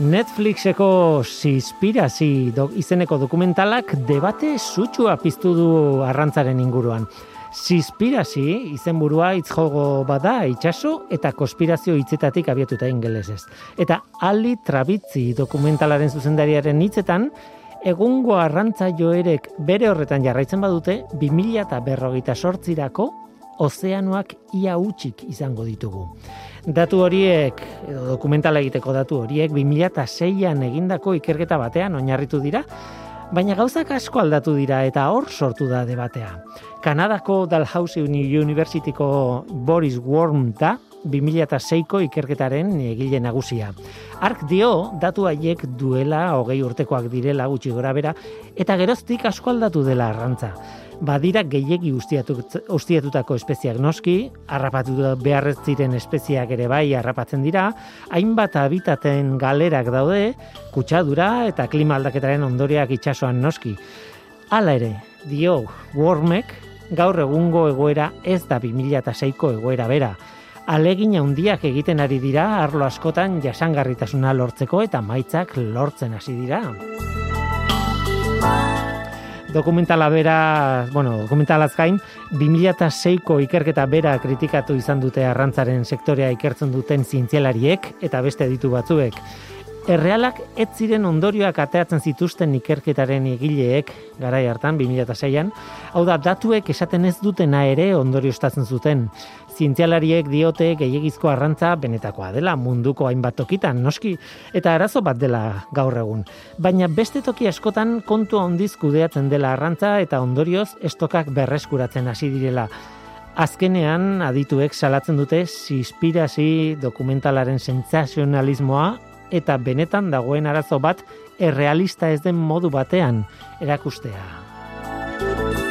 Netflixeko Sispirazi do, izeneko dokumentalak debate sutxua piztu du arrantzaren inguruan. Sispirazi izenburua itzjogo bada itxaso eta konspirazio hitzetatik abiatuta ingelesez. Eta Ali Trabitzi dokumentalaren zuzendariaren hitzetan, egungo arrantza joerek bere horretan jarraitzen badute, 2000 eta berrogeita sortzirako ozeanoak ia utxik izango ditugu. Datu horiek, edo dokumentala egiteko datu horiek, 2006an egindako ikerketa batean oinarritu dira, baina gauzak asko aldatu dira eta hor sortu da debatea. Kanadako Dalhousie Universityko Boris Worm da, 2006ko ikerketaren egile nagusia. Ark dio, datu haiek duela hogei urtekoak direla gutxi gora bera, eta geroztik asko aldatu dela arrantza badira gehiegi ustiatutako espeziak noski, harrapatu beharrez ziren espeziak ere bai harrapatzen dira, hainbat habitaten galerak daude, kutsadura eta klima aldaketaren ondoriak itsasoan noski. Hala ere, dio, Wormek gaur egungo egoera ez da 2006ko egoera bera. Alegin handiak egiten ari dira arlo askotan jasangarritasuna lortzeko eta maitzak lortzen hasi dira dokumentala bera, bueno, dokumentalaz gain, 2006ko ikerketa bera kritikatu izan dute arrantzaren sektorea ikertzen duten zientzialariek eta beste ditu batzuek. Errealak ez ziren ondorioak ateatzen zituzten ikerketaren egileek garai hartan 2006an, hau da datuek esaten ez dutena ere ondorio zuten zientzialariek diote gehiegizko arrantza benetakoa dela munduko hainbat tokitan noski eta arazo bat dela gaur egun. Baina beste toki askotan kontu handiz kudeatzen dela arrantza eta ondorioz estokak berreskuratzen hasi direla. Azkenean adituek salatzen dute sispirasi dokumentalaren sentsazionalismoa eta benetan dagoen arazo bat errealista ez den modu batean erakustea.